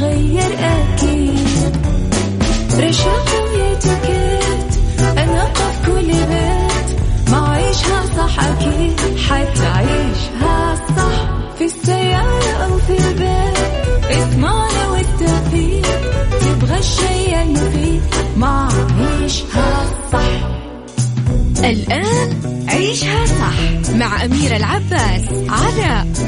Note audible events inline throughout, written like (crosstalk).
راح تتغير أكيد. رشاق ويتكت أنا في كل بيت. ما عيشها صح أكيد. حتعيشها صح. في السيارة أو في البيت. اسمعنا والتوفيق. تبغى الشيء المفيد ما عيشها صح. الآن عيشها صح. مع أميرة العباس على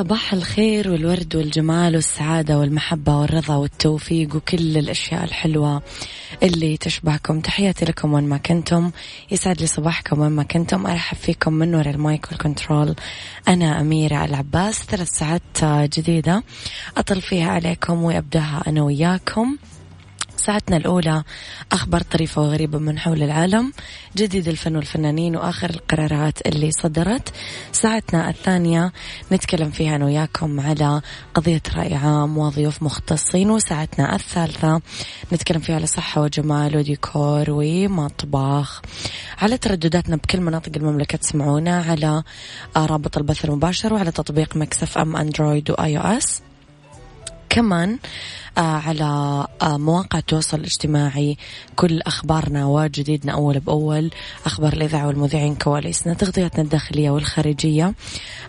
صباح الخير والورد والجمال والسعادة والمحبة والرضا والتوفيق وكل الأشياء الحلوة اللي تشبهكم. تحياتي لكم وين ما كنتم. يسعد لي صباحكم وين ما كنتم. أرحب فيكم من وراء ال mic وال control. أنا أميرة العباس ثلاث ساعات جديدة أطل فيها عليكم وأبدأها أنا وياكم. ساعتنا الأولى أخبار طريفة وغريبة من حول العالم جديد الفن والفنانين وآخر القرارات اللي صدرت. ساعتنا الثانية نتكلم فيها أنا وياكم على قضية رأي عام وضيوف مختصين وساعتنا الثالثة نتكلم فيها على صحة وجمال وديكور ومطبخ. على تردداتنا بكل مناطق المملكة تسمعونا على رابط البث المباشر وعلى تطبيق Mix FM Android و iOS كمان آه على آه مواقع التواصل الاجتماعي. كل أخبارنا وجديدنا أول بأول. أخبار الإذاعة والمذيعين كواليسنا تغطياتنا الداخلية والخارجية.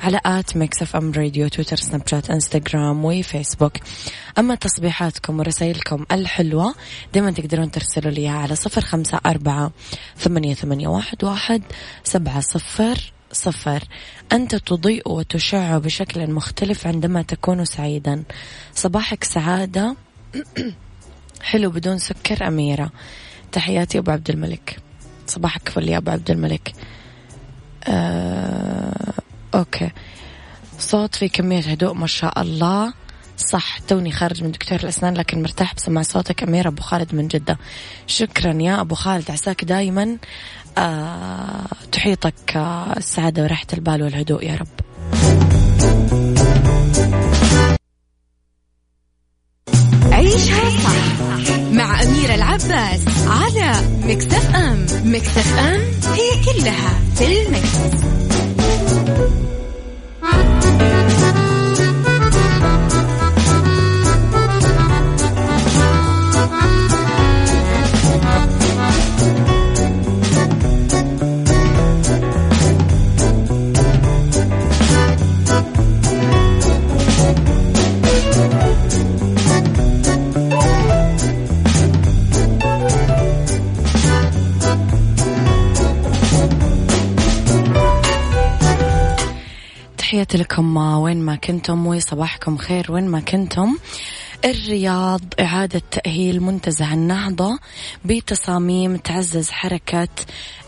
على at Mix FM Radio تويتر سناب شات إنستغرام وفيسبوك. أما تصبيحاتكم ورسائلكم الحلوة دايما تقدرون ترسلوا لي على صفر خمسة أربعة ثمانية, ثمانية واحد, واحد سبعة صفر صفر. أنت تضيء وتشع بشكل مختلف عندما تكون سعيدا. صباحك سعادة. (clears throat) حلو بدون سكر أميرة. تحياتي أبو عبد الملك. صباحك فل يا أبو عبد الملك. آه، أوكي. صوت في كمية هدوء ما شاء الله. صح توني خارج من دكتور الأسنان لكن مرتاح بسمع صوتك أمير أبو خالد من جدة. شكرا يا أبو خالد عساك دايما. تحيطك آه السعادة وراحة البال والهدوء يا رب عيشها صح مع أميرة العباس على مكتف أم مكتف أم هي كلها في المكس. ما كنتم وصباحكم خير وين ما كنتم. الرياض إعادة تأهيل منتزه النهضة بتصاميم تعزز حركة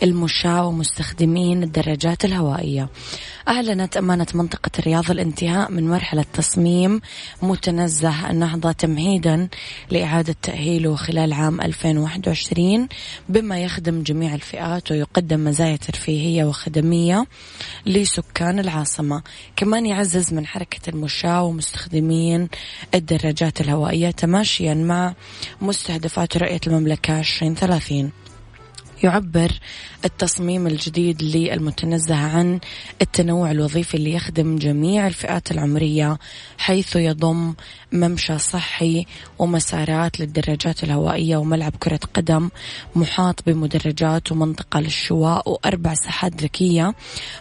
المشاة ومستخدمين الدراجات الهوائية. أعلنت أمانة منطقة الرياض الانتهاء من مرحلة تصميم متنزه النهضة تمهيدا لإعادة تأهيله خلال عام 2021 بما يخدم جميع الفئات ويقدم مزايا ترفيهية وخدمية لسكان العاصمة. كمان يعزز من حركة المشاة ومستخدمين الدراجات الهوائية تماشيا مع مستهدفات رؤية المملكة 2030 يعبر التصميم الجديد للمتنزه عن التنوع الوظيفي اللي يخدم جميع الفئات العمرية حيث يضم ممشى صحي ومسارات للدراجات الهوائية وملعب كرة قدم محاط بمدرجات ومنطقة للشواء وأربع ساحات ذكية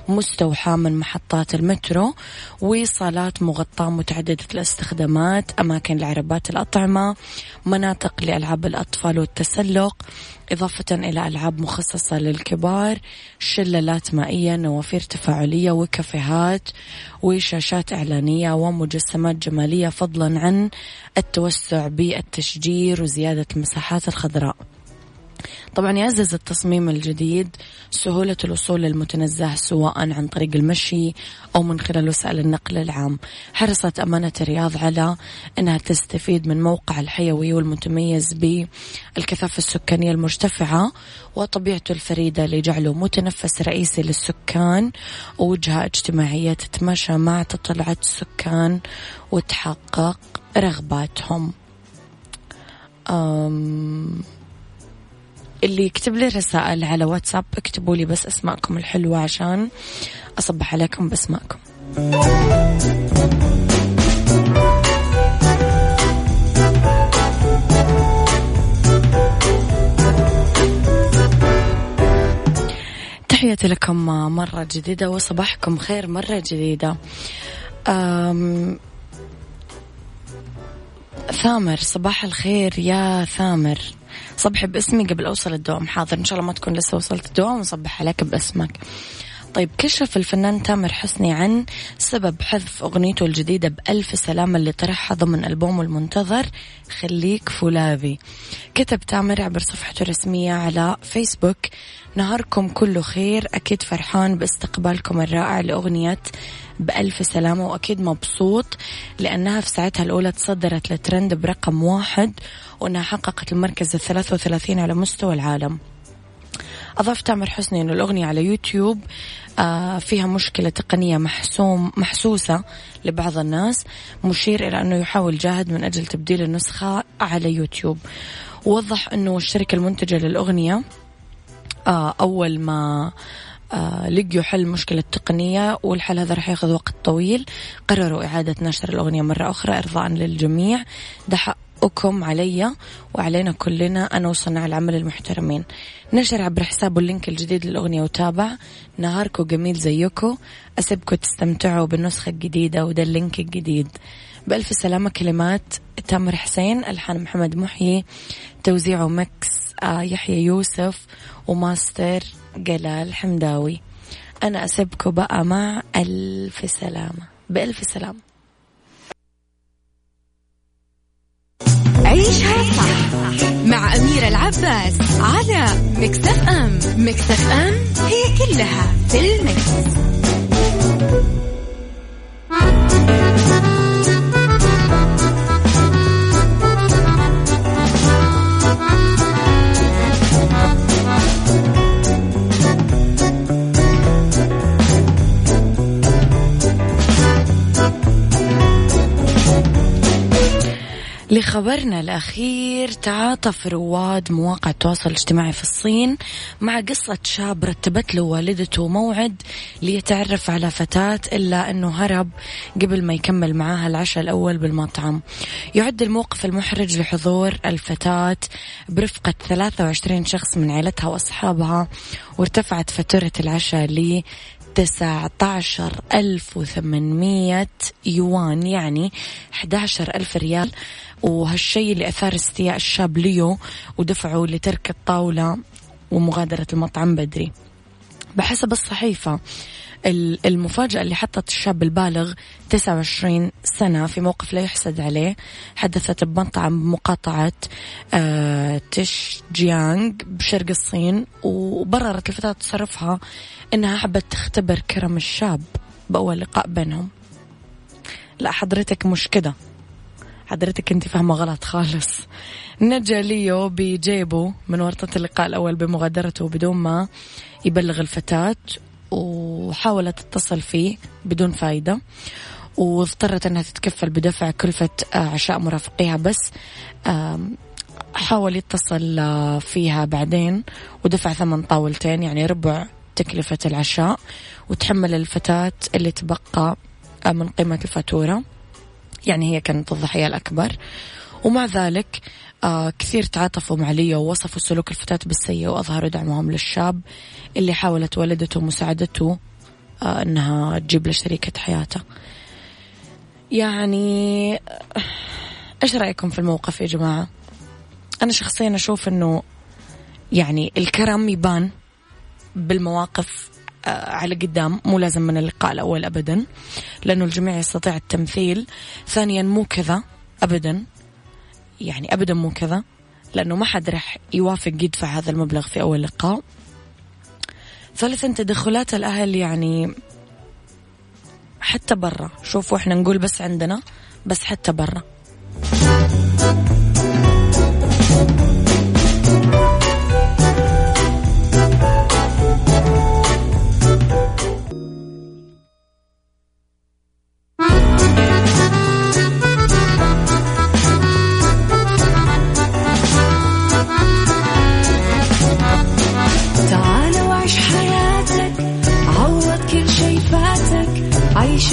مستوحاة من محطات المترو وصالات مغطاة متعددة الاستخدامات أماكن لعربات الأطعمة مناطق لألعاب الأطفال والتسلق إضافة إلى ألعاب مخصصة للكبار شلالات مائية نوافير تفاعلية وكافيهات وشاشات إعلانية ومجسمات جمالية فضلا عن التوسع بالتشجير وزيادة المساحات الخضراء. طبعا يعزز التصميم الجديد سهولة الوصول للمتنزه سواء عن طريق المشي أو من خلال وسائل النقل العام. حرصت أمانة الرياض على أنها تستفيد من موقع الحيوي والمتميز بالكثافة السكانية المرتفعة وطبيعته الفريدة لجعله متنفس رئيسي للسكان ووجهة اجتماعية تتماشى مع تطلعات السكان وتحقق رغباتهم. أم اللي يكتب لي رسائل على واتساب اكتبوا لي بس أسماءكم الحلوة عشان أصبح عليكم بأسماءكم. تحياتي لكم مرة جديدة وصباحكم خير مرة جديدة. أم ثامر صباح الخير يا ثامر. صبحي باسمي قبل أوصل الدوام. حاضر إن شاء الله ما تكون لسه وصلت الدوام وصبح عليك باسمك. طيب كشف الفنان تامر حسني عن سبب حذف أغنيته الجديدة بألف سلامة اللي طرحها ضمن ألبومه المنتظر خليك فولاذي. كتب تامر عبر صفحته الرسمية على فيسبوك نهاركم كله خير. أكيد فرحان باستقبالكم الرائع لأغنية بألف سلامة وأكيد مبسوط لأنها في ساعتها الأولى تصدرت لترند برقم واحد وأنها حققت المركز الثلاثة وثلاثين على مستوى العالم. أضاف تامر حسني أنه الأغنية على يوتيوب آه فيها مشكلة تقنية محسوم محسوسة لبعض الناس. مشير إلى أنه يحاول جاهد من أجل تبديل النسخة على يوتيوب. ووضح أنه الشركة المنتجة للأغنية آه أول ما لقيوا حل مشكلة تقنية والحل هذا راح ياخذ وقت طويل. قرروا إعادة نشر الأغنية مرة أخرى إرضاء للجميع. ده حقكم علي وعلينا كلنا أنا وصناع العمل المحترمين. نشر عبر حسابه ال link الجديد للأغنية وتابع. نهاركو جميل زيكو أسيبكم تستمتعوا بالنسخة الجديدة وده ال link الجديد. بألف سلامة كلمات تامر حسين ألحان محمد محيي توزيع و mix آه يحيى يوسف وماستر جلال حمداوي. أنا أسيبكم بقى مع ألف سلامة. بألف سلامة. عيشها صح مع أميرة العباس على Mix FM. Mix FM هي كلها في ال mix. لخبرنا الأخير تعاطف رواد مواقع التواصل الاجتماعي في الصين مع قصة شاب رتبت له والدته موعد ليتعرف على فتاة إلا أنه هرب قبل ما يكمل معاها العشاء الأول بالمطعم. يعد الموقف المحرج لحضور الفتاة برفقة 23 شخص من عائلتها وأصحابها وارتفعت فاتورة العشاء ل 19800 يوان يعني 11000 ريال. وهالشيء اللي أثار استياء الشاب ليو ودفعه لترك الطاولة ومغادرة المطعم بدري. بحسب الصحيفة المفاجأة اللي حطت الشاب البالغ 29 سنة في موقف لا يحسد عليه. حدثت بمطعم بمقاطعة آه تش جيانغ بشرق الصين وبررت الفتاة تصرفها إنها حبت تختبر كرم الشاب بأول لقاء بينهم. لا حضرتك مش كده. حضرتك أنت فاهمة غلط خالص. نجا ليو بجيبه من ورطة اللقاء الأول بمغادرته بدون ما يبلغ الفتاة. وحاولت تتصل فيه بدون فايدة واضطرت إنها تتكفل بدفع كلفة عشاء مرافقيها بس حاول يتصل فيها بعدين ودفع ثمن طاولتين يعني ربع تكلفة العشاء وتحمل الفتاة اللي تبقى من قيمة الفاتورة. يعني هي كانت الضحية الأكبر. ومع ذلك آه كثير تعاطفوا مع ليو ووصفوا سلوك الفتاة بالسيء وأظهروا دعمهم للشاب اللي حاولت والدته مساعدته آه أنها تجيب له شريكة حياته. يعني إيش رأيكم في الموقف يا جماعة؟ أنا شخصيا أشوف أنه يعني الكرم يبان بالمواقف آه، على قدام مو لازم من اللقاء الأول أبدا لأنه الجميع يستطيع التمثيل. ثانيا مو كذا أبدا. يعني أبدا مو كذا لأنه ما حد راح يوافق يدفع هذا المبلغ في أول لقاء. ثالثا تدخلات الأهل يعني حتى برا. شوفوا إحنا نقول بس عندنا بس حتى برا.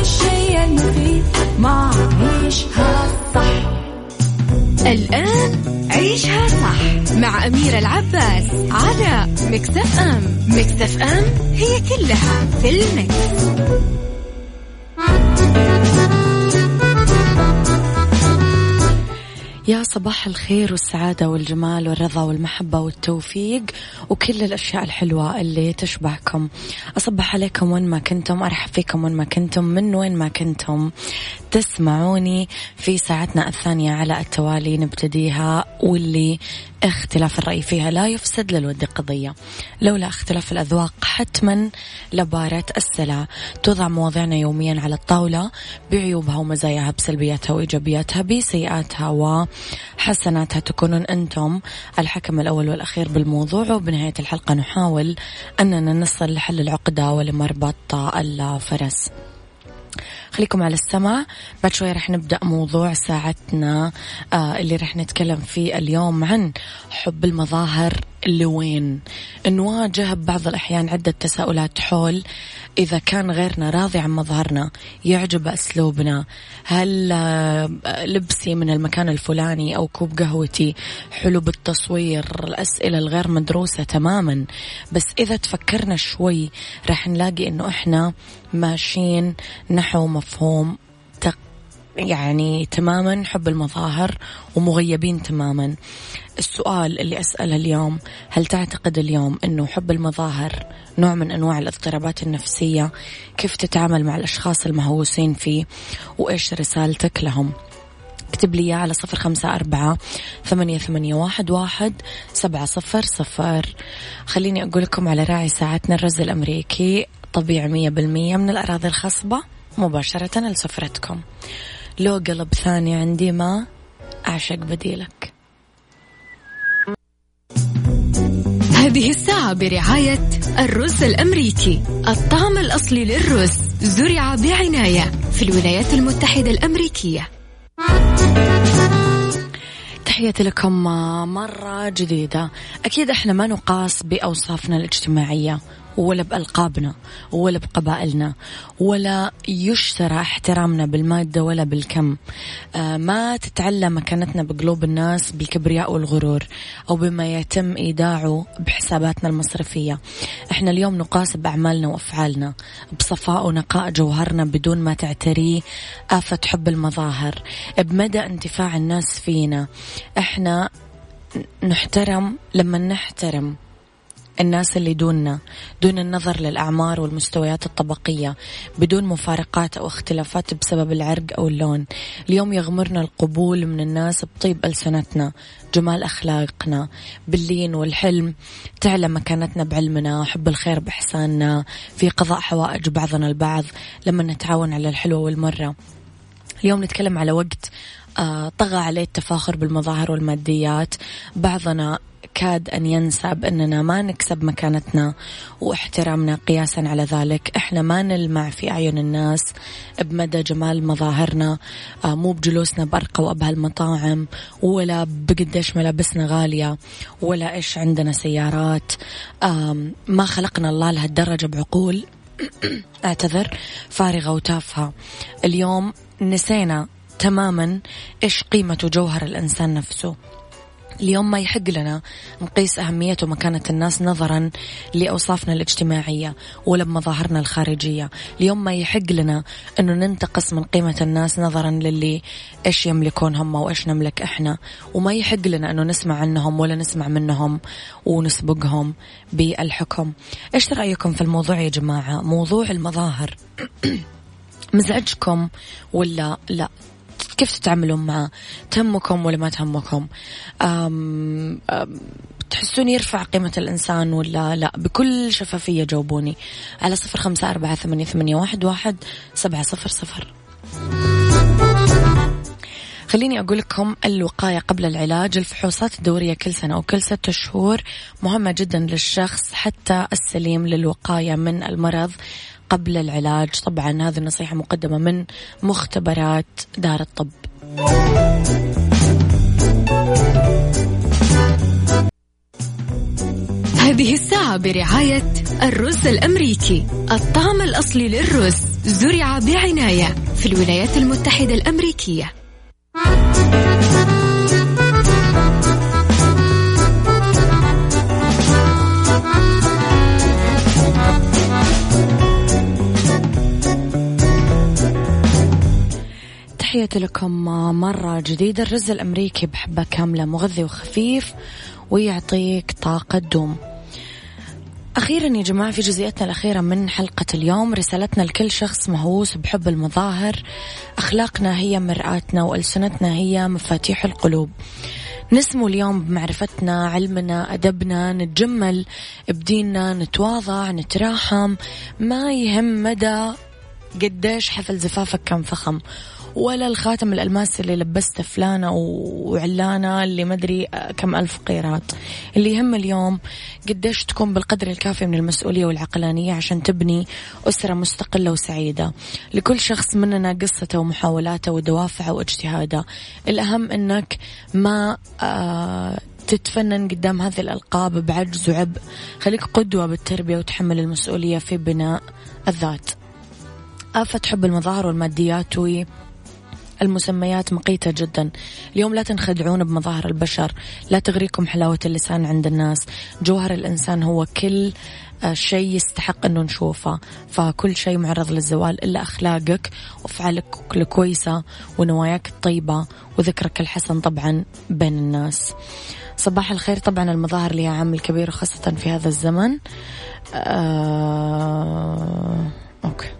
الشيء المفيد ما عيشها صح الآن عيشها صح مع أميرة العباس على مكتف أم مكتف أم هي كلها في المكس. يا صباح الخير والسعادة والجمال والرضا والمحبة والتوفيق وكل الأشياء الحلوة اللي تشبهكم أصبح عليكم وين ما كنتم أرحب فيكم وين ما كنتم من وين ما كنتم تسمعوني في ساعتنا الثانية على التوالي نبتديها واللي اختلاف الرأي فيها لا يفسد للود قضية لولا اختلاف الأذواق حتما لبارة السلع. توضع مواضيعنا يوميا على الطاولة بعيوبها ومزاياها بسلبياتها وإيجابياتها بسيئاتها وحسناتها تكونون أنتم الحكم الأول والأخير بالموضوع. وبنهاية الحلقة نحاول أننا نصل لحل العقدة ولمربط الفرس. خليكم على السمع بعد شوي رح نبدأ موضوع ساعتنا آه اللي رح نتكلم فيه اليوم عن حب المظاهر لوين نواجه بعض الأحيان عدة تساؤلات حول إذا كان غيرنا راضي عن مظهرنا يعجب أسلوبنا. هل آه، لبسي من المكان الفلاني أو كوب قهوتي؟ حلو بالتصوير الأسئلة الغير مدروسة تماما. بس إذا تفكرنا شوي راح نلاقي أنه إحنا ماشيين نحو مفهوم يعني تماما حب المظاهر ومغيبين تماما. السؤال اللي أسأله اليوم هل تعتقد اليوم أنه حب المظاهر نوع من أنواع الاضطرابات النفسية؟ كيف تتعامل مع الأشخاص المهووسين فيه؟ وإيش رسالتك لهم؟ اكتب لي على صفر خمسة أربعة ثمانية, ثمانية واحد, واحد سبعة صفر صفر. خليني أقول لكم على راعي ساعتنا الرز الأمريكي طبيعي مية بالمية من الأراضي الخصبة مباشرة لسفرتكم. لو قلب ثاني عندي ما أعشق بديلك. هذه الساعة برعاية الرز الأمريكي. الطعم الأصلي للرز زرع بعناية في الولايات المتحدة الأمريكية. تحياتي لكم مرة جديدة. أكيد إحنا ما نقاس بأوصافنا الاجتماعية. ولا بألقابنا ولا بقبائلنا ولا يشترى احترامنا بالمادة ولا بالكم. آه ما تتعلى مكانتنا بقلوب الناس بالكبرياء والغرور أو بما يتم إيداعه بحساباتنا المصرفية. إحنا اليوم نقاس بأعمالنا وأفعالنا بصفاء ونقاء جوهرنا بدون ما تعتريه آفة حب المظاهر. بمدى انتفاع الناس فينا إحنا نحترم لما نحترم. الناس اللي دوننا دون النظر للأعمار والمستويات الطبقية بدون مفارقات أو اختلافات بسبب العرق أو اللون. اليوم يغمرنا القبول من الناس بطيب ألسنتنا جمال أخلاقنا. باللين والحلم تعلى مكانتنا بعلمنا حب الخير بإحساننا. في قضاء حوائج بعضنا البعض لما نتعاون على الحلوة والمرة. اليوم نتكلم على وقت طغى عليه التفاخر بالمظاهر والماديات. بعضنا كاد أن ينسى بأننا ما نكسب مكانتنا واحترامنا قياسا على ذلك. إحنا ما نلمع في أعين الناس بمدى جمال مظاهرنا. آه، مو بجلوسنا بأرقى وأبهى المطاعم ولا بقديش ملابسنا غالية ولا إيش عندنا سيارات. ما خلقنا الله لهالدرجة بعقول. (clears throat) أعتذر فارغة وتافهة. اليوم نسينا تماما إيش قيمة وجوهر الإنسان نفسه. اليوم ما يحق لنا نقيس أهمية ومكانة الناس نظرا لأوصافنا الاجتماعية ولا بمظاهرنا الخارجية. اليوم ما يحق لنا أنه ننتقص من قيمة الناس نظرا للي إيش يملكون هم وإيش نملك إحنا. وما يحق لنا أنه نسمع عنهم ولا نسمع منهم ونسبقهم بالحكم. إيش رأيكم في الموضوع يا جماعة؟ موضوع المظاهر. (coughs) مزعجكم ولا لا؟ كيف تتعاملون معه تهمكم ولا ما تهمكم؟ أم أم تحسون يرفع قيمة الإنسان ولا لا؟ بكل شفافية جاوبوني على صفر خمسة أربعة ثمانية, ثمانية واحد, واحد سبعة صفر صفر. خليني أقول لكم الوقاية قبل العلاج. الفحوصات الدورية كل سنة أو كل ستة شهور مهمة جدا للشخص حتى السليم للوقاية من المرض. قبل العلاج. طبعا هذه النصيحة مقدمة من مختبرات دار الطب. هذه الساعة برعاية الرز الأمريكي. الطعم الأصلي للرز زرع بعناية في الولايات المتحدة الأمريكية. تحياتي لكم مرة جديدة. الرز الأمريكي بحبة كاملة مغذي وخفيف ويعطيك طاقة دوم. أخيرا يا جماعة في جزئيتنا الأخيرة من حلقة اليوم. رسالتنا لكل شخص مهووس بحب المظاهر. أخلاقنا هي مرآتنا وألسنتنا هي مفاتيح القلوب. نسمو اليوم بمعرفتنا علمنا أدبنا. نتجمل بديننا نتواضع نتراحم. ما يهم مدى قديش حفل زفافك كان فخم. ولا الخاتم الألماس اللي لبسته فلانة وعلانة اللي مدري كم ألف قيراط. اللي يهم اليوم قديش تكون بالقدر الكافي من المسؤولية والعقلانية عشان تبني أسرة مستقلة وسعيدة. لكل شخص مننا قصته ومحاولاته ودوافعه واجتهاده. الأهم أنك ما آه تتفنن قدام هذه الألقاب بعجز وعبء. خليك قدوة بالتربية وتحمل المسؤولية في بناء الذات. آفة حب المظاهر والماديات المسميات مقيتة جدا. اليوم لا تنخدعون بمظاهر البشر لا تغريكم حلاوة اللسان عند الناس. جوهر الإنسان هو كل آه، شيء يستحق أنه نشوفه. فكل شيء معرض للزوال إلا أخلاقك وأفعالك الكويسة ونواياك الطيبة وذكرك الحسن طبعا بين الناس. صباح الخير طبعا المظاهر لها عامل كبير خاصة في هذا الزمن. آه... أوكي.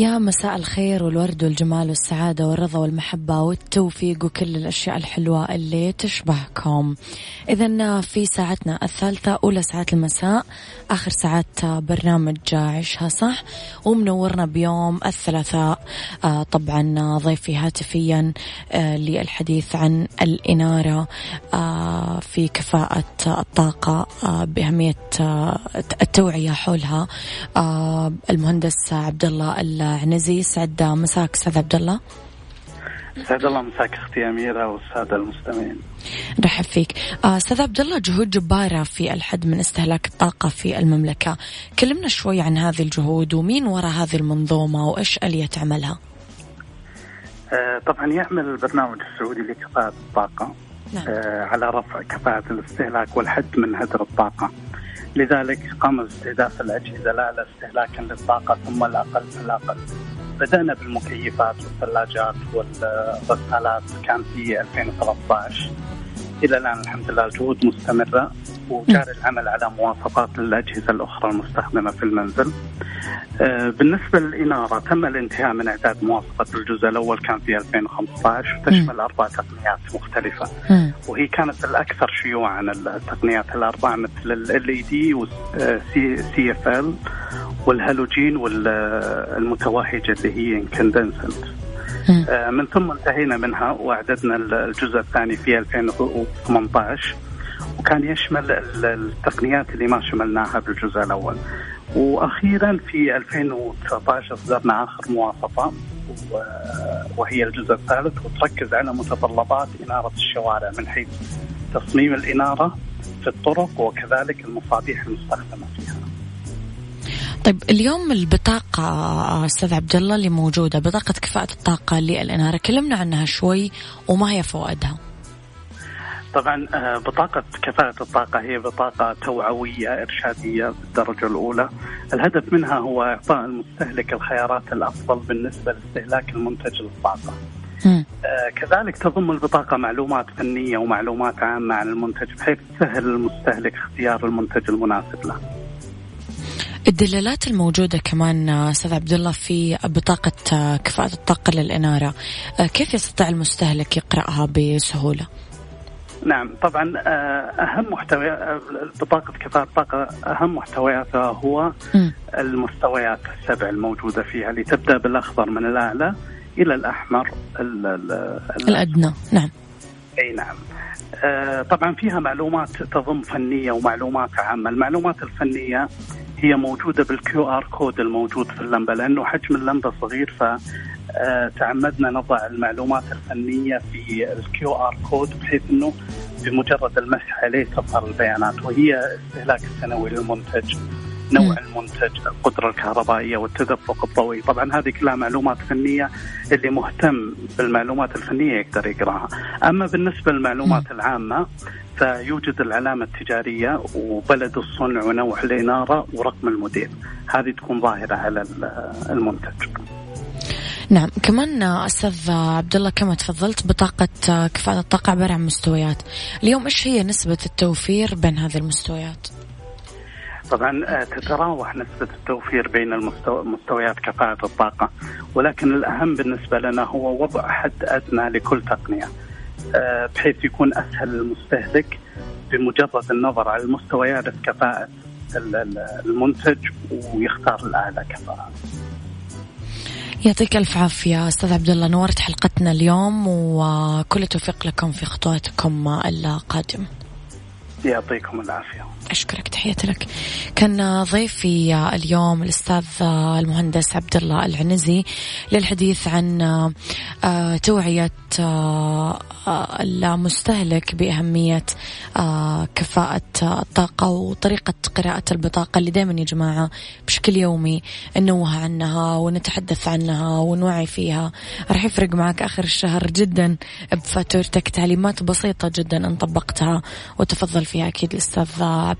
يا مساء الخير والورد والجمال والسعادة والرضا والمحبة والتوفيق وكل الأشياء الحلوة اللي تشبهكم. إذا في ساعتنا الثالثة أولى ساعات المساء آخر ساعات برنامج عيشها صح ومنورنا بيوم الثلاثاء. آه، طبعا ضيفي هاتفيا آه، للحديث عن الإنارة. آه، في كفاءة الطاقة بأهمية التوعية حولها. المهندس عبد الله العنزي سعد مساك أستاذ عبد الله سعد الله مساك أختي أميرة والسادة المستمعين. رحب فيك. آه، أستاذ عبد الله جهود جبارة في الحد من استهلاك الطاقة في المملكة. كلمنا شوي عن هذه الجهود ومين وراء هذه المنظومة وإيش ألية عملها؟ آه، طبعا يعمل البرنامج السعودي لكفاءة الطاقة نعم. آه، على رفع كفاءة الاستهلاك والحد من هدر الطاقة لذلك قام باستهداف الأجهزة الأعلى استهلاكا للطاقة ثم الأقل فالأقل بدأنا بالمكيفات والثلاجات والغسالات كان في 2013 إلى الآن الحمد لله الجهود مستمرة وجاري العمل على مواصفات الأجهزة الأخرى المستخدمة في المنزل. آه، بالنسبة للإنارة تم الانتهاء من إعداد مواصفه الجزء الأول كان في 2015 وتشمل أربع تقنيات مختلفة وهي كانت الأكثر شيوعا التقنيات الأربعة مثل LED وال CFL والهالوجين والمتوهجة اللي هي incandescent. آه، من ثم انتهينا منها وأعددنا الجزء الثاني في 2018 وكان يشمل التقنيات اللي ما شملناها بالجزء الأول. وأخيرا في 2019 أصدرنا آخر مواصفه وهي الجزء الثالث وتركز على متطلبات إنارة الشوارع من حيث تصميم الإنارة في الطرق وكذلك المصابيح المستخدمة. فيها. طيب اليوم البطاقة أستاذ عبد الله اللي موجودة بطاقة كفاءة الطاقة للإنارة كلمنا عنها شوي وما هي فوائدها؟ طبعا آه، بطاقة كفاءة الطاقة هي بطاقة توعوية إرشادية بالدرجة الأولى. الهدف منها هو إعطاء المستهلك الخيارات الأفضل بالنسبة لاستهلاك المنتج للطاقة. آه كذلك تضم البطاقة معلومات فنية ومعلومات عامة عن المنتج بحيث تسهل المستهلك اختيار المنتج المناسب له. الدلالات الموجودة كمان أستاذ عبد الله في بطاقة كفاءة الطاقة للإنارة. كيف يستطيع المستهلك يقرأها بسهولة؟ نعم طبعا أهم محتوى بطاقة كفاءة الطاقة أهم محتوياتها هو م. المستويات السبع الموجودة فيها اللي تبدا بالأخضر من الأعلى إلى الأحمر ال ال الأدنى. نعم. أي نعم. آه طبعا فيها معلومات تضم فنية ومعلومات عامة، المعلومات الفنية هي موجودة بال QR code الموجود في اللمبة لأنه حجم اللمبة صغير ف آه، نضع المعلومات الفنية في ال QR code بحيث إنه بمجرد المسح عليه تظهر البيانات وهي استهلاك السنوي للمنتج. نوع المنتج القدرة الكهربائية والتدفق الضوئي. طبعا هذه كلها معلومات فنية اللي مهتم بالمعلومات الفنية يقدر يقراها. أما بالنسبة للمعلومات العامة فيوجد العلامة التجارية وبلد الصنع ونوع الإنارة ورقم الموديل هذه تكون ظاهرة على المنتج. نعم. كمان أستاذ عبد الله كما تفضلت بطاقة كفاءة الطاقة عبارة عن مستويات. اليوم إيش هي نسبة التوفير بين هذه المستويات؟ طبعا آه، تتراوح نسبة التوفير بين المستو... مستويات كفاءة الطاقة. ولكن الأهم بالنسبة لنا هو وضع حد أدنى لكل تقنية آه، بحيث يكون أسهل للمستهلك بمجرد النظر على المستويات كفاءة المنتج ويختار الأعلى كفاءة. يعطيك ألف عافية أستاذ عبد الله نورت حلقتنا اليوم وكل التوفيق لكم في خطواتكم القادمة. يعطيكم العافية. أشكرك تحياتي لك. كان ضيفي اليوم الأستاذ المهندس عبد الله العنزي للحديث عن آه، توعية آه، المستهلك بأهمية آه، كفاءة الطاقة وطريقة قراءة البطاقة اللي دائما يا جماعة بشكل يومي ننوه عنها ونتحدث عنها ونوعي فيها. راح يفرق معك آخر الشهر جدا بفاتورتك تعليمات بسيطة جدا أن طبقتها وتفضل فيها أكيد الأستاذ عبد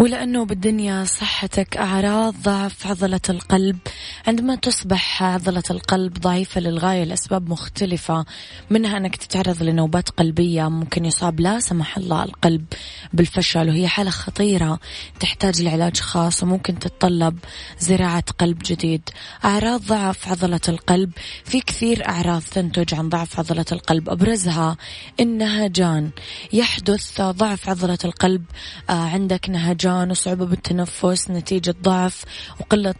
ولأن أنه بالدنيا صحتك أعراض ضعف عضلة القلب. عندما تصبح عضلة القلب ضعيفة للغاية لأسباب مختلفة منها أنك تتعرض لنوبات قلبية ممكن يصاب لا سمح الله القلب بالفشل وهي حالة خطيرة. تحتاج لعلاج خاص وممكن تتطلب زراعة قلب جديد. أعراض ضعف عضلة القلب في كثير أعراض تنتج عن ضعف عضلة القلب. أبرزها النهجان يحدث ضعف عضلة القلب آه، عندك نهجان وصعوبة بالتنفس نتيجة ضعف وقلة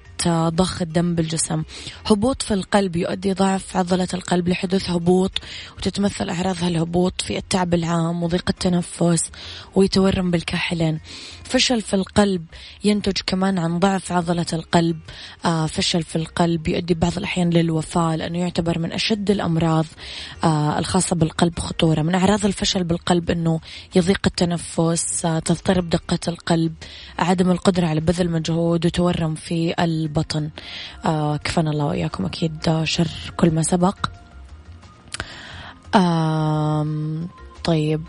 ضخ الدم بالجسم. هبوط في القلب يؤدي ضعف عضلة القلب لحدوث هبوط وتتمثل أعراض هالهبوط في التعب العام وضيق التنفس ويتورم بالكاحلين. فشل في القلب ينتج كمان عن ضعف عضلة القلب. آه فشل في القلب يؤدي بعض الأحيان للوفاة لأنه يعتبر من أشد الأمراض آه الخاصة بالقلب خطورة. من أعراض الفشل بالقلب أنه يضيق التنفس آه تضطرب دقة القلب عدم القدرة على بذل مجهود وتورم في البطن. آه كفانا الله وإياكم أكيد شر كل ما سبق. آه طيب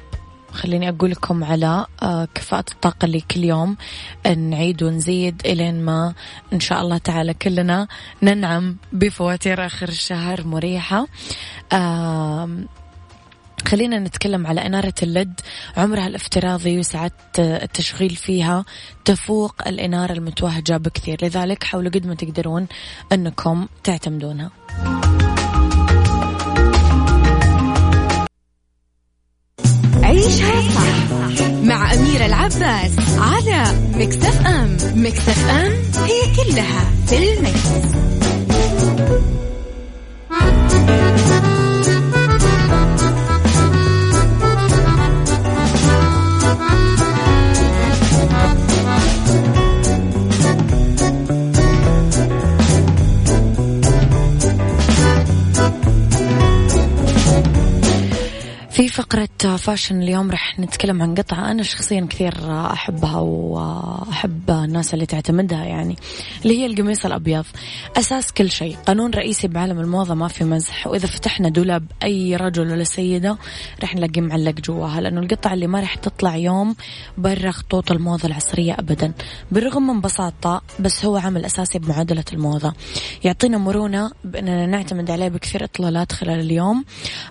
خليني أقول لكم على آه، كفاءة الطاقة اللي كل يوم نعيد ونزيد إلين ما إن شاء الله تعالى كلنا ننعم بفواتير آخر الشهر مريحة. خلينا نتكلم على إنارة اللد. عمرها الافتراضي وساعات التشغيل فيها تفوق الإنارة المتوهجة بكثير. لذلك حاولوا قد ما تقدرون أنكم تعتمدونها. عيشها صح مع أميرة العباس على مكتف أم. مكتف أم هي كلها في المكس. في فقرة فاشن اليوم رح نتكلم عن قطعة أنا شخصيا كثير أحبها وأحب الناس اللي تعتمدها يعني اللي هي القميص الأبيض. أساس كل شيء. قانون رئيسي بعالم الموضة ما في مزح. وإذا فتحنا دولاب أي رجل ولا سيدة رح نلاقي معلق جواها لأنه القطعة اللي ما رح تطلع يوم برا خطوط الموضة العصرية أبدا. بالرغم من بساطة بس هو عامل أساسي بمعادلة الموضة. يعطينا مرونة بأننا نعتمد عليه بكثير إطلالات خلال اليوم.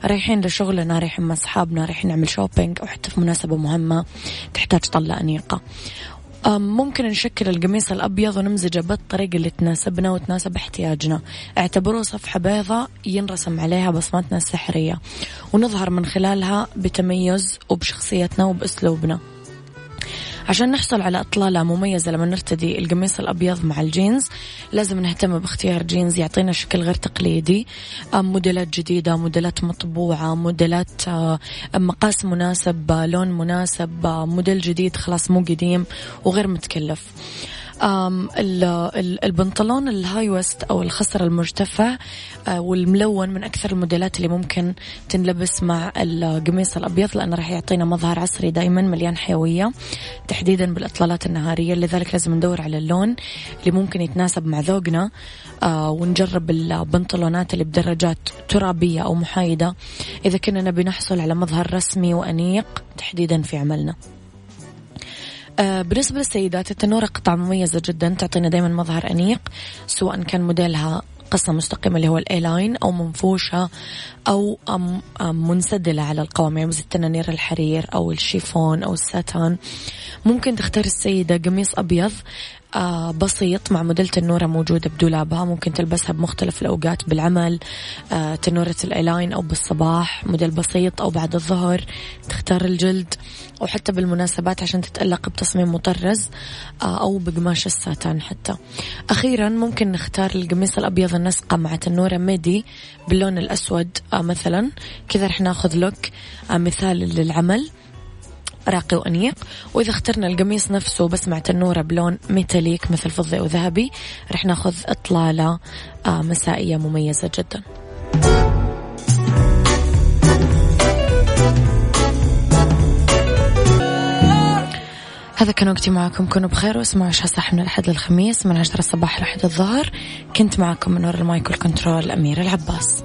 رايحين لشغلنا رايحين أصحابنا رايحين نعمل shopping أو حتى في مناسبة مهمة تحتاج طلة أنيقة. ممكن نشكل القميص الأبيض ونمزجه بالطريقة اللي تناسبنا وتناسب احتياجنا. اعتبروه صفحة بيضاء ينرسم عليها بصماتنا السحرية ونظهر من خلالها بتميز وبشخصيتنا وبأسلوبنا. عشان نحصل على إطلالة مميزة لما نرتدي القميص الأبيض مع الجينز لازم نهتم باختيار جينز يعطينا شكل غير تقليدي موديلات جديدة موديلات مطبوعة موديلات مقاس مناسب لون مناسب موديل جديد خلاص مو قديم وغير متكلف. البنطلون ال high waist أو الخصر المرتفع آه، والملون من أكثر الموديلات اللي ممكن تنلبس مع القميص الأبيض لأنه راح يعطينا مظهر عصري دائما مليان حيوية تحديدا بالإطلالات النهارية لذلك لازم ندور على اللون اللي ممكن يتناسب مع ذوقنا آه، ونجرب البنطلونات اللي بدرجات ترابية أو محايدة. إذا كنا نبي نحصل على مظهر رسمي وأنيق تحديدا في عملنا. بالنسبة للسيدات التنورة قطعة مميزة جدا تعطينا دائما مظهر أنيق سواء كان موديلها قصة مستقيمة اللي هو ال A-line أو منفوشة أم منسدلة على القوام يعني مثل التنانير الحرير أو الشيفون أو الساتان. ممكن تختار السيدة قميص أبيض آه بسيط مع موديل تنورة موجودة بدولابها. ممكن تلبسها بمختلف الأوقات بالعمل آه تنورة ال A-line أو بالصباح. موديل بسيط أو بعد الظهر تختار الجلد أو حتى بالمناسبات عشان تتألق بتصميم مطرز آه أو بقماش الساتان حتى. أخيرا ممكن نختار القميص الأبيض ننسقه مع تنورة midi باللون الأسود. مثلا كذا رح ناخذ look آه مثال للعمل. راقي وأنيق. وإذا اخترنا القميص نفسه بس مع تنورة بلون metallic مثل فضي أو ذهبي رح ناخذ إطلالة آه، مسائية مميزة جدا. هذا كان وقتي معكم. كونوا بخير واسمعوا عيشها صح من الأحد للخميس من عشرة الصباح لحد الظهر. كنت معكم من وراء ال mic وال control أميرة العباس.